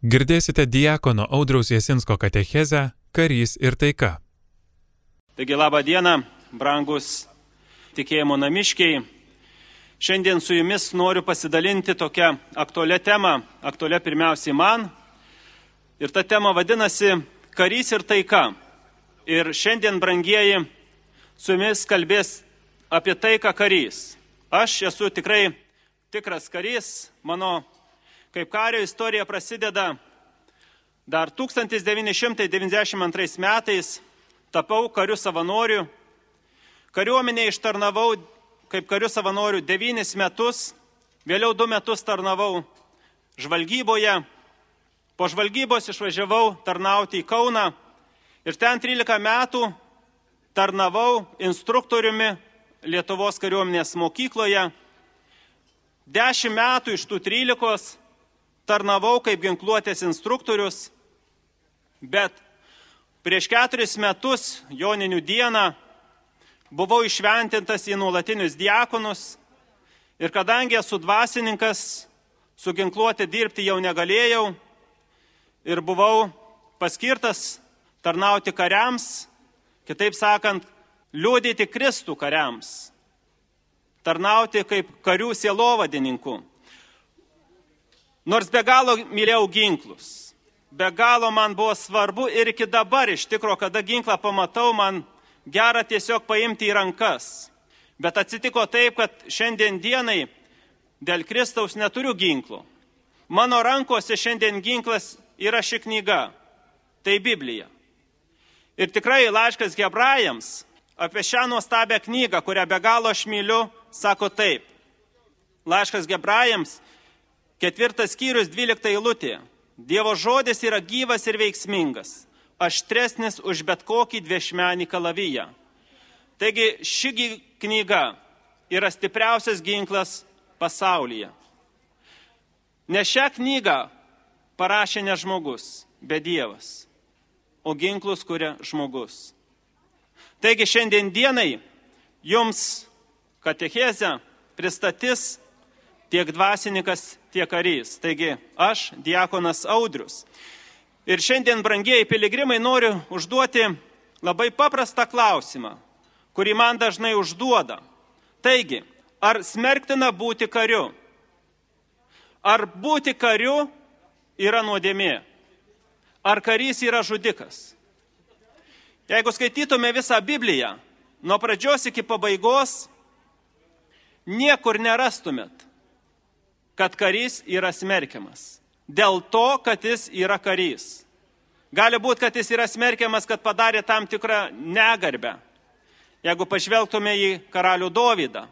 Girdėsite diakono Audriaus Jasinsko katechezę Karys ir taika. Taigi labą dieną, brangus tikėjimo namiškiai. Šiandien su jumis noriu pasidalinti tokią aktualią temą, aktualią pirmiausiai man. Ir ta tema vadinasi Karys ir taika. Ir šiandien, brangieji, su jumis kalbės apie taiką karys. Aš esu tikrai tikras karys, mano kaip kario istorija prasideda dar 1992 metais, tapau kariu savanoriu. Kariuomenė ištarnavau kaip kariu savanoriu 9 metus, vėliau 2 metus tarnavau žvalgyboje, po žvalgybos išvažiavau tarnauti į Kauną ir ten 13 metų tarnavau instruktoriumi Lietuvos kariuomenės mokykloje. Dešimt metų iš tų trylikos tarnavau kaip ginkluotės instruktorius, bet prieš keturis metus, Joninių dieną, buvau išventintas į nuolatinius diakonus ir kadangi esu dvasininkas, su ginkluotė dirbti jau negalėjau ir buvau paskirtas tarnauti kariams, kitaip sakant, liūdėti Kristų kariams, tarnauti kaip karių sielovadininkų. Nors be galo mylėjau ginklus, be galo man buvo svarbu ir iki dabar iš tikro, kada ginklą pamatau, man gera tiesiog paimti į rankas. Bet atsitiko taip, kad šiandien dienai dėl Kristaus neturiu ginklų. Mano rankose šiandien ginklas yra ši knyga. Tai Biblija. Ir tikrai laiškas hebrajams apie šią nuostabią knygą, kurią be galo aš myliu, sako taip. Laiškas Gebrajams, ketvirtas skyrius, dvylikta eilutė. Dievo žodis yra gyvas ir veiksmingas, aštresnis už bet kokį dviešmenį kalaviją. Taigi ši knyga yra stipriausias ginklas pasaulyje. Ne šią knygą parašė ne žmogus, bet Dievas, o ginklus kuria žmogus. Taigi šiandien dienai jums katechezę pristatys tiek dvasininkas, tiek karys. Taigi aš, diakonas Audrius. Ir šiandien, brangieji piligrimai, noriu užduoti labai paprastą klausimą, kurį man dažnai užduoda. Taigi, ar smerktina būti kariu? Ar būti kariu yra nuodėmė? Ar karys yra žudikas? Jeigu skaitytume visą Bibliją, nuo pradžios iki pabaigos, niekur nerastumėt, kad karys yra smerkiamas. Dėl to, kad jis yra karys. Gali būti, kad jis yra smerkiamas, kad padarė tam tikrą negarbę. Jeigu pažvelgtume į karalių Dovydą,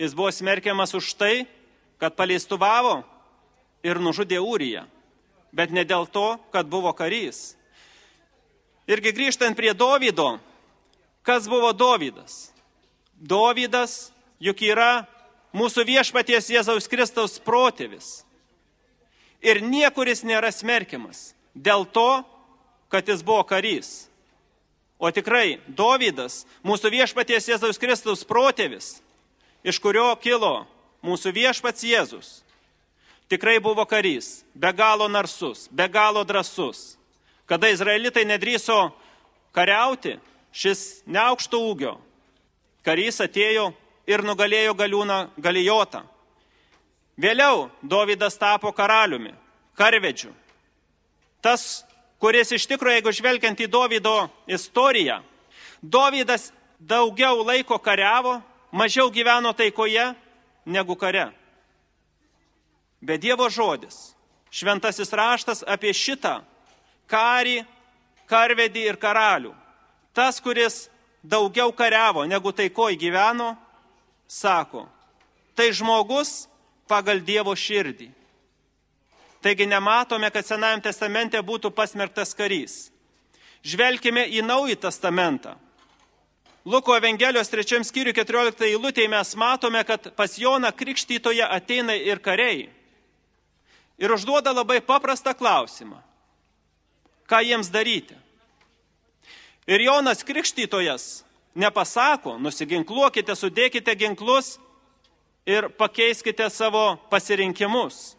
jis buvo smerkiamas už tai, kad paleistuvavo ir nužudė Ūriją, bet ne dėl to, kad buvo karys. Irgi grįžtant prie Dovydo, kas buvo Dovydas? Dovydas juk yra mūsų viešpaties Jėzaus Kristaus protėvis. Ir niekuris nėra smerkiamas dėl to, kad jis buvo karys. O tikrai Dovydas, mūsų viešpaties Jėzaus Kristaus protėvis, iš kurio kilo mūsų viešpats Jėzus, tikrai buvo karys, be galo narsus, be galo drasus. Kada izraelitai nedryso kariauti, šis neaukšto ūgio karys atėjo ir nugalėjo galiūną galijotą. Vėliau Dovydas tapo karaliumi, karvedžiu. Tas, kuris iš tikrųjų, jeigu žvelgiant į Dovydo istoriją, Dovydas daugiau laiko kariavo, mažiau gyveno taikoje negu kare. Bet Dievo žodis, šventasis raštas apie šitą karį, karvedį ir karalių. Tas, kuris daugiau kariavo negu taikoj gyveno, sako, tai žmogus pagal Dievo širdį. Taigi nematome, kad Senajame testamente būtų pasmerktas karys. Žvelkime į Naują testamentą. Luko Evangelijos 3 skyriui 14 eilutėje mes matome, kad pas Joną Krikštytoje ateina ir kariai. Ir užduoda labai paprastą klausimą ką jiems daryti. Ir Jonas Krikštytojas nepasako, nusiginkluokite, sudėkite ginklus ir pakeiskite savo pasirinkimus.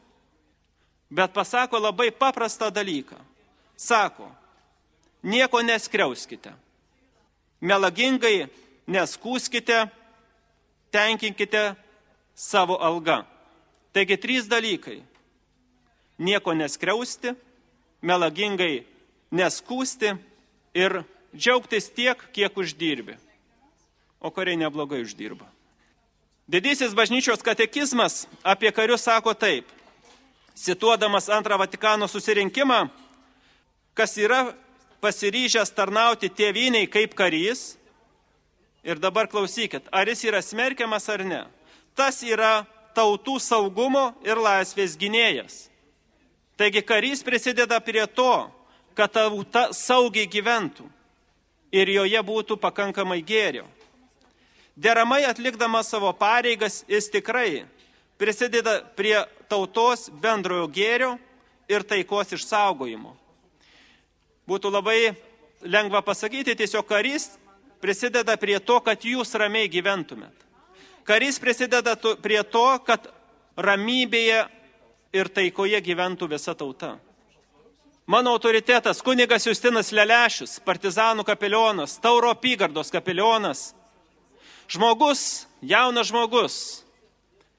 bet pasako labai paprastą dalyką. Sako, nieko neskriauskite, melagingai neskūskite, tenkinkite savo algą. Taigi trys dalykai. Nieko neskriausti, melagingai neskūsti ir džiaugtis tiek, kiek uždirbi. O kariai neblogai uždirba. Didysis bažnyčios katekizmas apie karius sako taip, cituodamas antrą Vatikano susirinkimą, kas yra pasiryžęs tarnauti tėviniai kaip karys, ir dabar klausykit, ar jis yra smerkiamas ar ne, tas yra tautų saugumo ir laisvės gynėjas. Taigi karys prisideda prie to, kad tauta saugiai gyventų ir joje būtų pakankamai gėrio. Deramai atlikdamas savo pareigas, jis tikrai prisideda prie tautos bendrojo gėrio ir taikos išsaugojimo. Būtų labai lengva pasakyti, tiesiog karys prisideda prie to, kad jūs ramiai gyventumėt. Karys prisideda prie to, kad ramybėje ir taikoje gyventų visa tauta. Mano autoritetas, kunigas Justinas Lelešius, partizanų kapelionas, Tauro apygardos kapelionas, Žmogus, jaunas žmogus,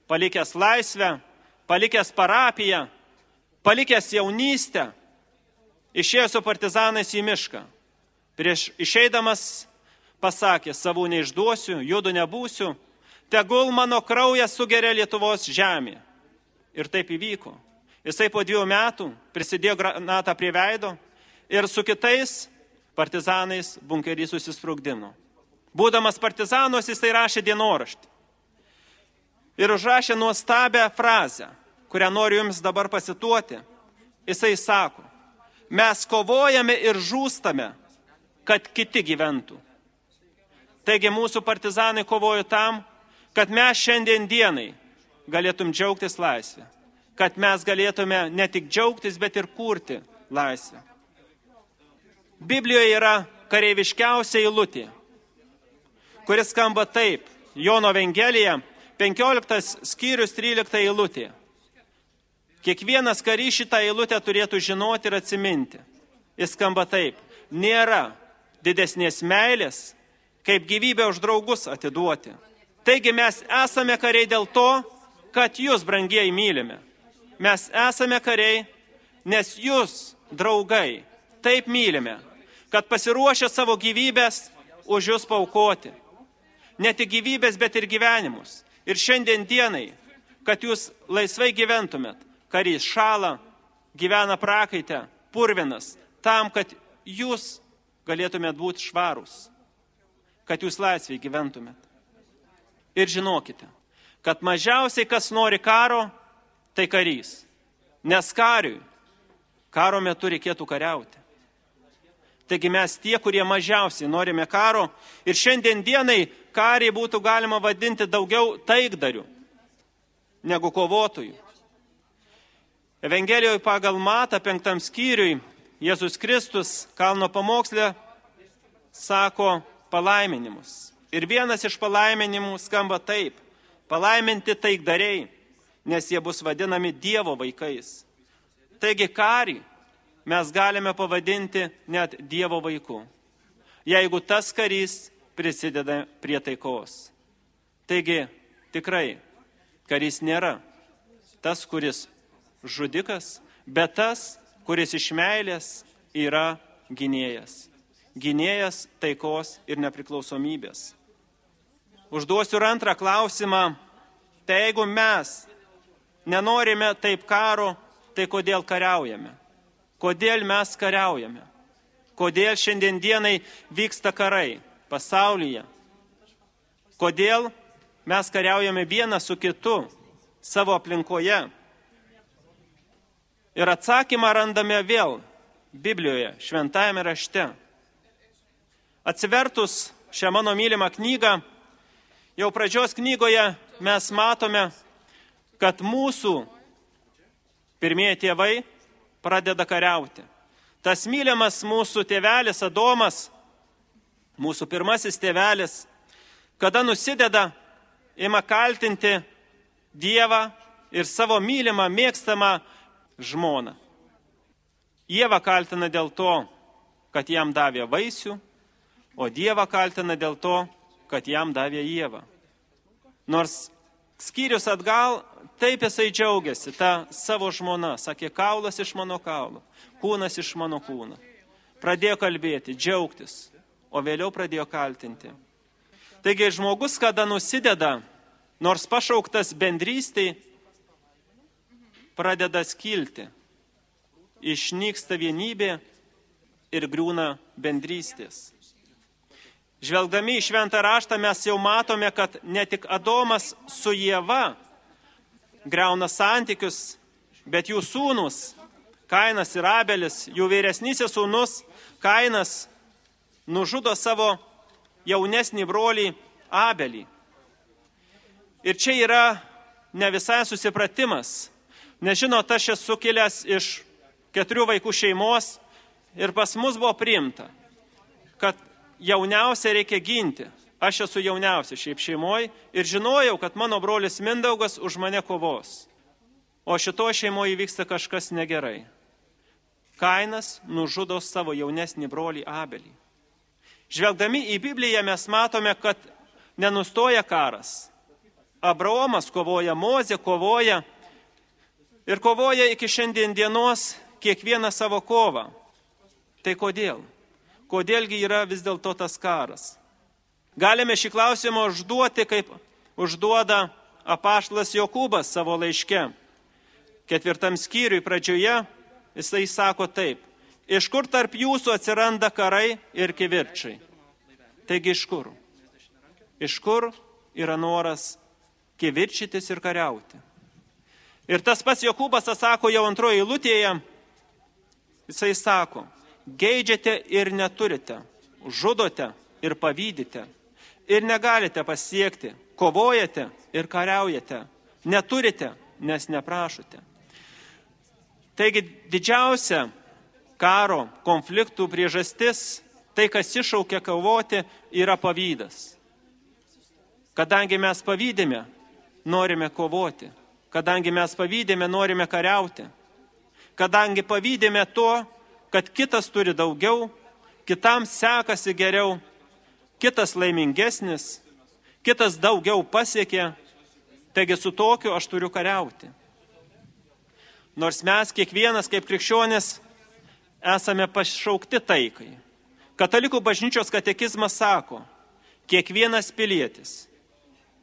palikęs laisvę, palikęs parapiją, palikęs jaunystę, išėjo su partizanais į mišką. Prieš išeidamas pasakė, savų neišduosiu, judu nebūsiu, tegul mano kraujas sugeria Lietuvos žemė. Ir taip įvyko. Jisai po dviejų metų prisidėjo granatą prie veido ir su kitais partizanais bunkerį susisprogdino. Būdamas partizanos jisai rašė dienoraštį. Ir užrašė nuostabę frazę, kurią noriu jums dabar pasituoti. Jisai sako, mes kovojame ir žūstame, kad kiti gyventų. Taigi mūsų partizanai kovojo tam, kad mes šiandien dienai galėtum džiaugtis laisvę. Kad mes galėtume ne tik džiaugtis, bet ir kurti laisvę. Biblijoje yra kareiviškiausia eilutė kuris skamba taip. Jono Evangelija, 15 skyrius 13 eilutė. Kiekvienas karys šitą eilutę turėtų žinoti ir atsiminti. Jis skamba taip. Nėra didesnės meilės, kaip gyvybę už draugus atiduoti. Taigi mes esame kariai dėl to, kad jūs, brangieji, mylime. Mes esame kariai, nes jūs, draugai, taip mylime, kad pasiruošę savo gyvybės už jūs paukoti ne tik gyvybės, bet ir gyvenimus. Ir šiandien dienai, kad jūs laisvai gyventumėt, karys šala, gyvena prakaitę, purvinas, tam, kad jūs galėtumėt būti švarūs, kad jūs laisviai gyventumėt. Ir žinokite, kad mažiausiai kas nori karo, tai karys. Nes kariui karo metu reikėtų kariauti. Taigi mes tie, kurie mažiausiai norime karo ir šiandien dienai karį būtų galima vadinti daugiau taikdarių negu kovotojų. Evangelijoje pagal Matą penktam skyriui Jėzus Kristus kalno pamokslė sako palaiminimus. Ir vienas iš palaiminimų skamba taip. Palaiminti taikdariai, nes jie bus vadinami Dievo vaikais. Taigi karį mes galime pavadinti net Dievo vaiku, jeigu tas karys prisideda prie taikos. Taigi, tikrai, karys nėra tas, kuris žudikas, bet tas, kuris iš meilės yra gynėjas. Gynėjas taikos ir nepriklausomybės. Užduosiu ir antrą klausimą. Tai jeigu mes nenorime taip karo, tai kodėl kariaujame? Kodėl mes kariaujame? Kodėl šiandien dienai vyksta karai pasaulyje? Kodėl mes kariaujame vieną su kitu savo aplinkoje? Ir atsakymą randame vėl Biblijoje, šventajame rašte. Atsivertus šią mano mylimą knygą, jau pradžios knygoje mes matome, kad mūsų pirmieji tėvai pradeda kariauti. Tas mylimas mūsų tėvelis Adomas, mūsų pirmasis tėvelis, kada nusideda, ima kaltinti Dievą ir savo mylimą, mėgstamą žmoną. Jėva kaltina dėl to, kad jam davė vaisių, o Dievą kaltina dėl to, kad jam davė Jėvą. Nors skyrius atgal, taip jisai džiaugiasi, ta savo žmona, sakė, kaulas iš mano kaulo, kūnas iš mano kūno. Pradėjo kalbėti, džiaugtis, o vėliau pradėjo kaltinti. Taigi žmogus, kada nusideda, nors pašauktas bendrystėj, pradeda skilti išnyksta vienybė ir griūna bendrystės. Žvelgdami į šventą raštą mes jau matome, kad ne tik Adomas su Jėva greuna santykius, bet jų sūnus, Kainas ir Abelis, jų vyresnysis sūnus, Kainas, nužudo savo jaunesnį brolį Abelį. Ir čia yra ne visai susipratimas, nes žinot, aš esu kilęs iš keturių vaikų šeimos ir pas mus buvo priimta, kad jauniausia reikia ginti. Aš esu jauniausia šiaip šeimoje ir žinojau, kad mano brolis Mindaugas už mane kovos. O šito šeimoje vyksta kažkas negerai. Kainas nužudo savo jaunesnį brolį Abelį. Žvelgdami į Bibliją mes matome, kad nenustoja karas. Abraomas kovoja, Mozė kovoja ir kovoja iki šiandien dienos kiekvieną savo kovą. Tai kodėl? Kodėlgi yra vis dėlto tas karas? Galime šį klausimą užduoti, kaip užduoda apaštlas Jokūbas savo laiške. Ketvirtam skyriui pradžioje jisai sako taip. Iš kur tarp jūsų atsiranda karai ir kivirčiai? Taigi iš kur? Iš kur yra noras kivirčytis ir kariauti? Ir tas pats Jokūbas atsako jau antroje eilutėje, Jisai sako, geidžiate ir neturite, žudote ir pavydite, ir negalite pasiekti, kovojate ir kariaujate, neturite, nes neprašote. Taigi didžiausia karo konfliktų priežastis, tai kas iššaukia kovoti, yra pavydas. Kadangi mes pavydėme, norime kovoti. Kadangi mes pavydėme, norime kariauti kadangi pavydėme to, kad kitas turi daugiau, kitam sekasi geriau, kitas laimingesnis, kitas daugiau pasiekė, taigi su tokiu aš turiu kariauti. Nors mes kiekvienas kaip krikščionis esame pašaukti taikai. Katalikų bažnyčios katekizmas sako, kiekvienas pilietis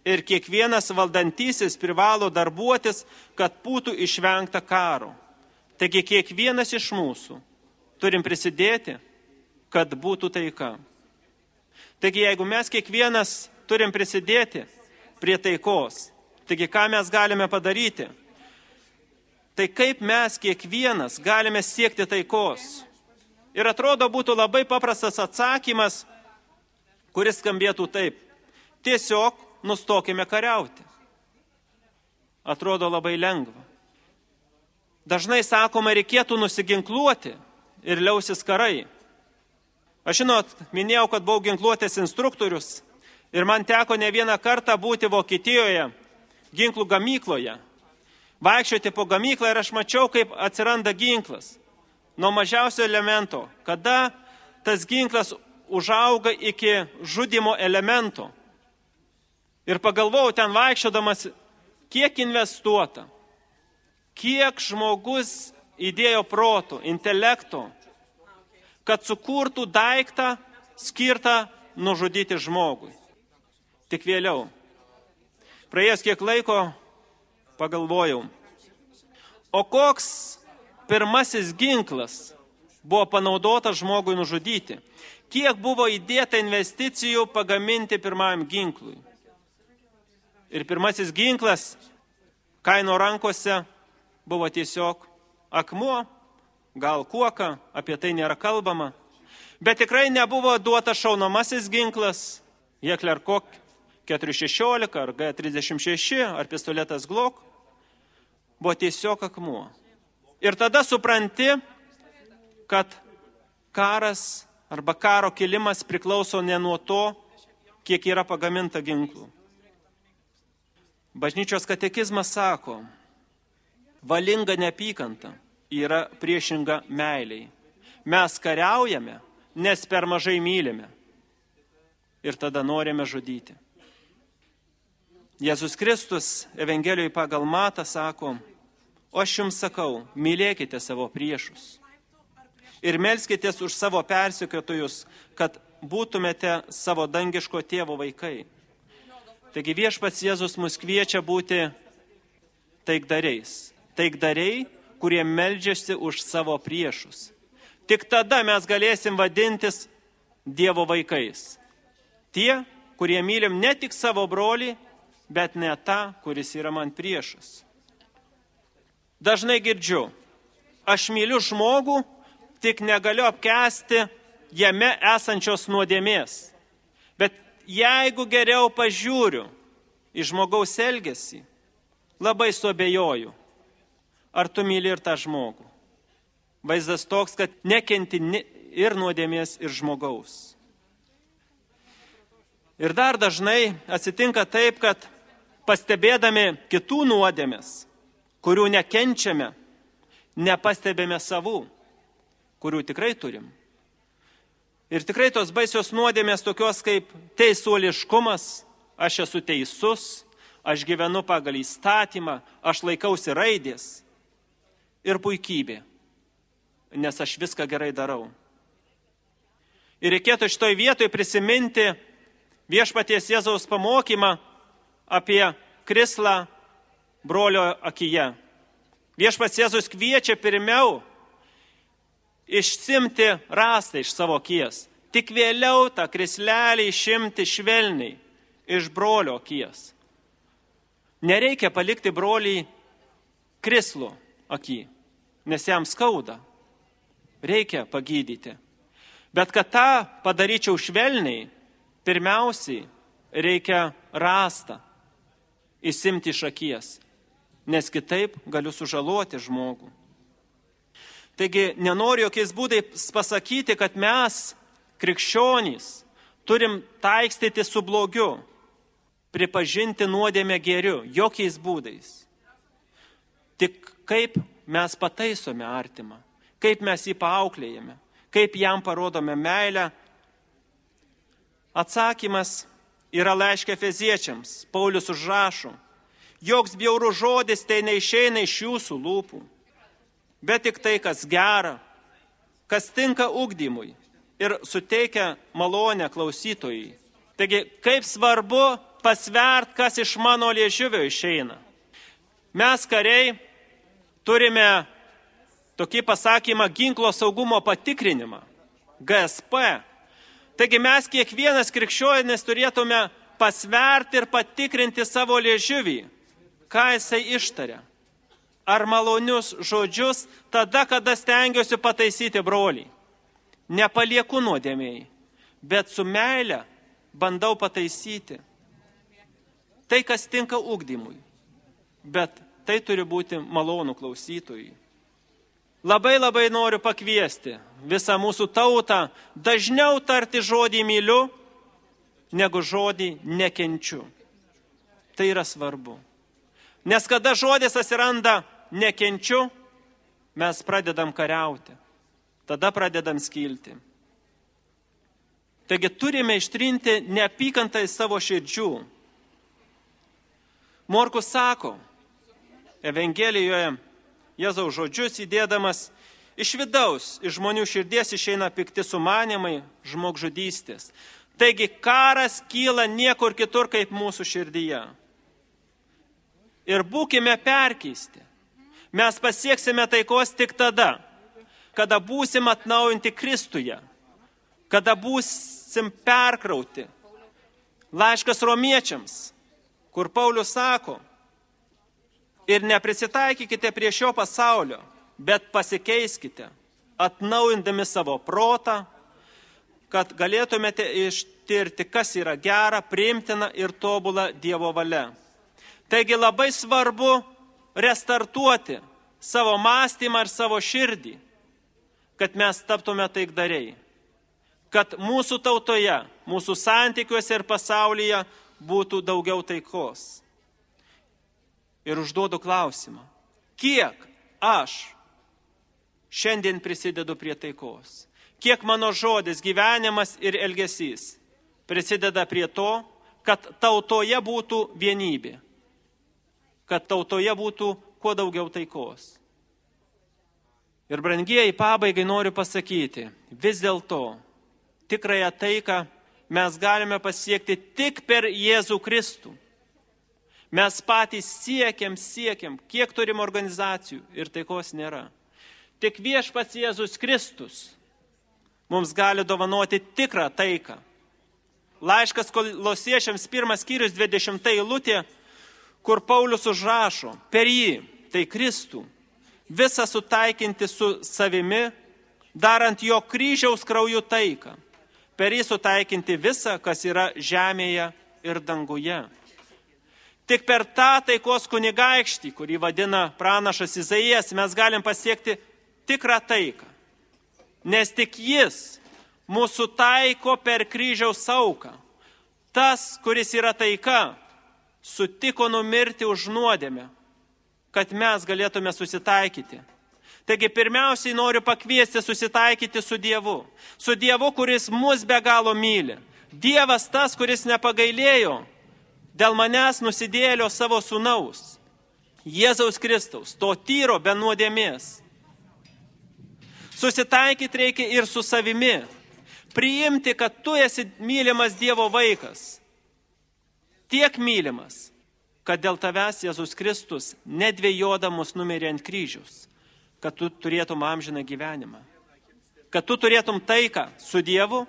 ir kiekvienas valdantysis privalo darbuotis, kad būtų išvengta karo. Taigi kiekvienas iš mūsų turim prisidėti, kad būtų taika. Taigi jeigu mes kiekvienas turim prisidėti prie taikos, taigi ką mes galime padaryti? Tai kaip mes kiekvienas galime siekti taikos? Ir atrodo būtų labai paprastas atsakymas, kuris skambėtų taip. Tiesiog nustokime kariauti. Atrodo labai lengva. Dažnai sakoma, reikėtų nusiginkluoti ir liausis karai. Aš žinot, minėjau, kad buvau ginkluotės instruktorius ir man teko ne vieną kartą būti Vokietijoje ginklų gamykloje. Vaikščioti po gamyklą ir aš mačiau, kaip atsiranda ginklas. Nuo mažiausio elemento, kada tas ginklas užauga iki žudimo elemento. Ir pagalvojau ten vaikščiodamas, kiek investuota, kiek žmogus įdėjo protų, intelekto, kad sukurtų daiktą skirtą nužudyti žmogui. Tik vėliau, praėjęs kiek laiko, pagalvojau, o koks pirmasis ginklas buvo panaudotas žmogui nužudyti? Kiek buvo įdėta investicijų pagaminti pirmajam ginklui? Ir pirmasis ginklas kaino rankose buvo tiesiog akmuo, gal kuoka, apie tai nėra kalbama. Bet tikrai nebuvo duotas šaunamasis ginklas, Jeklerkok 416 ar G36 ar pistoletas Glock. Buvo tiesiog akmuo. Ir tada supranti, kad karas arba karo kilimas priklauso ne nuo to, kiek yra pagaminta ginklų. Bažnyčios katekizmas sako, Valinga neapykanta yra priešinga meiliai. Mes kariaujame, nes per mažai mylime. Ir tada norime žudyti. Jėzus Kristus Evangelijoje pagal Matą sako, o aš jums sakau, mylėkite savo priešus. Ir melskitės už savo persikėtojus, kad būtumėte savo dangiško tėvo vaikai. Taigi viešpats Jėzus mus kviečia būti taikdariais. Taikdariai, kurie meldžiasi už savo priešus. Tik tada mes galėsim vadintis Dievo vaikais. Tie, kurie mylim ne tik savo brolį, bet ne tą, kuris yra man priešas. Dažnai girdžiu, aš myliu žmogų, tik negaliu apkesti jame esančios nuodėmės. Bet jeigu geriau pažiūriu į žmogaus elgesį, labai suabejoju, ar tu myli ir tą žmogų. Vaizdas toks, kad nekenti ir nuodėmės, ir žmogaus. Ir dar dažnai atsitinka taip, kad pastebėdami kitų nuodėmės, kurių nekenčiame, nepastebėme savų, kurių tikrai turim. Ir tikrai tos baisios nuodėmės tokios kaip teisuoliškumas, aš esu teisus, aš gyvenu pagal įstatymą, aš laikausi raidės ir puikybė nes aš viską gerai darau. Ir reikėtų šitoj vietoj prisiminti viešpaties Jėzaus pamokymą apie krislą brolio akyje. Viešpats Jėzus kviečia pirmiau išsimti rastą iš savo akies, tik vėliau tą krislelį išimti švelniai iš brolio akies. Nereikia palikti broliai krislo akį, nes jam skauda reikia pagydyti. Bet kad tą padaryčiau švelniai, pirmiausiai reikia rastą įsimti iš akies, nes kitaip galiu sužaloti žmogų. Taigi nenoriu jokiais būdais pasakyti, kad mes, krikščionys, turim taikstyti su blogiu, pripažinti nuodėmę geriu, jokiais būdais. Tik kaip mes pataisome artimą kaip mes jį paauklėjame, kaip jam parodome meilę. Atsakymas yra laiškė feziečiams. Paulius užrašo, joks bjaurų žodis tai neišeina iš jūsų lūpų, bet tik tai, kas gera, kas tinka ugdymui ir suteikia malonę klausytojai. Taigi, kaip svarbu pasvert, kas iš mano liežuvio išeina. Mes kariai turime tokį pasakymą ginklo saugumo patikrinimą, GSP. Taigi mes kiekvienas krikščionis turėtume pasverti ir patikrinti savo liežuvį, ką jisai ištaria. Ar malonius žodžius tada, kada stengiuosi pataisyti brolį. Nepalieku nuodėmėjai, bet su meile bandau pataisyti. Tai, kas tinka ugdymui, bet tai turi būti malonų klausytojui. Labai labai noriu pakviesti visą mūsų tautą dažniau tarti žodį myliu, negu žodį nekenčiu. Tai yra svarbu. Nes kada žodis atsiranda nekenčiu, mes pradedam kariauti. Tada pradedam skilti. Taigi turime ištrinti neapykantą į savo širdžių. Morkus sako Evangelijoje Jėzaus žodžius įdėdamas iš vidaus, iš žmonių širdies išeina pikti sumanimai, žmogžudystės. Taigi karas kyla niekur kitur kaip mūsų širdyje. Ir būkime perkeisti. Mes pasieksime taikos tik tada, kada būsim atnaujinti Kristuje, kada būsim perkrauti. Laiškas romiečiams, kur Paulius sako, ir neprisitaikykite prie šio pasaulio, bet pasikeiskite, atnaujindami savo protą, kad galėtumėte ištirti, kas yra gera, priimtina ir tobula Dievo valia. Taigi labai svarbu restartuoti savo mąstymą ir savo širdį, kad mes taptume taikdariai, kad mūsų tautoje, mūsų santykiuose ir pasaulyje būtų daugiau taikos ir užduodu klausimą. kiek aš šiandien prisidedu prie taikos, kiek mano žodis, gyvenimas ir elgesys prisideda prie to, kad tautoje būtų vienybė, kad tautoje būtų kuo daugiau taikos. Ir brangieji, pabaigai noriu pasakyti, vis dėlto tikrąją taiką mes galime pasiekti tik per Jėzų Kristų. Mes patys siekiam, siekiam, kiek turim organizacijų ir taikos nėra. Tik viešpats Jėzus Kristus mums gali dovanoti tikrą taiką. Laiškas kolosiečiams pirmas skyrius 20 eilutė, kur Paulius užrašo, per jį, tai Kristų, visą sutaikinti su savimi, darant jo kryžiaus krauju taiką per jį sutaikinti visą, kas yra žemėje ir danguje. Tik per tą taikos kunigaikštį, kurį vadina pranašas Izaijas, mes galim pasiekti tikrą taiką. Nes tik jis mūsų taiko per kryžiaus auką. Tas, kuris yra taika, sutiko numirti už nuodėmę, kad mes galėtume susitaikyti Taigi pirmiausiai noriu pakviesti susitaikyti su Dievu. Su Dievu, kuris mus be galo myli. Dievas tas, kuris nepagailėjo dėl manęs nusidėlio savo sunaus. Jėzaus Kristaus, to tyro be nuodėmės. Susitaikyti reikia ir su savimi. Priimti, kad tu esi mylimas Dievo vaikas. Tiek mylimas, kad dėl tavęs Jėzus Kristus nedvėjodamus numirė ant kryžius kad tu turėtum amžiną gyvenimą. Kad tu turėtum taiką su Dievu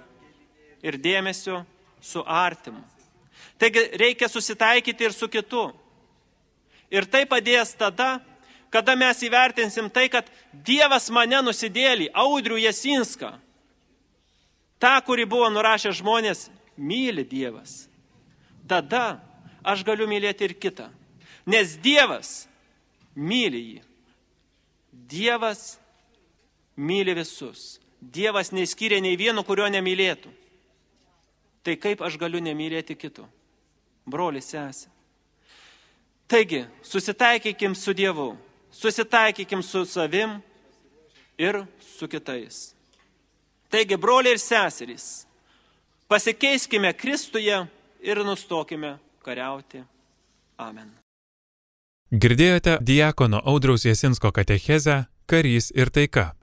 ir dėmesio su artimu. Taigi reikia susitaikyti ir su kitu. Ir tai padės tada, kada mes įvertinsim tai, kad Dievas mane nusidėlį, audrių Jasinską. Ta, kuri buvo nurašę žmonės, myli Dievas. Tada aš galiu mylėti ir kitą. Nes Dievas myli jį. Dievas myli visus. Dievas neskiria nei vieno, kurio nemylėtų. Tai kaip aš galiu nemylėti kito? Brolis, sesė. Taigi, susitaikykim su Dievu, susitaikykim su savim ir su kitais. Taigi, broliai ir seserys, pasikeiskime Kristuje ir nustokime kariauti. Amen. Girdėjote diakono Audraus Jasinsko katechezę Karys ir taika.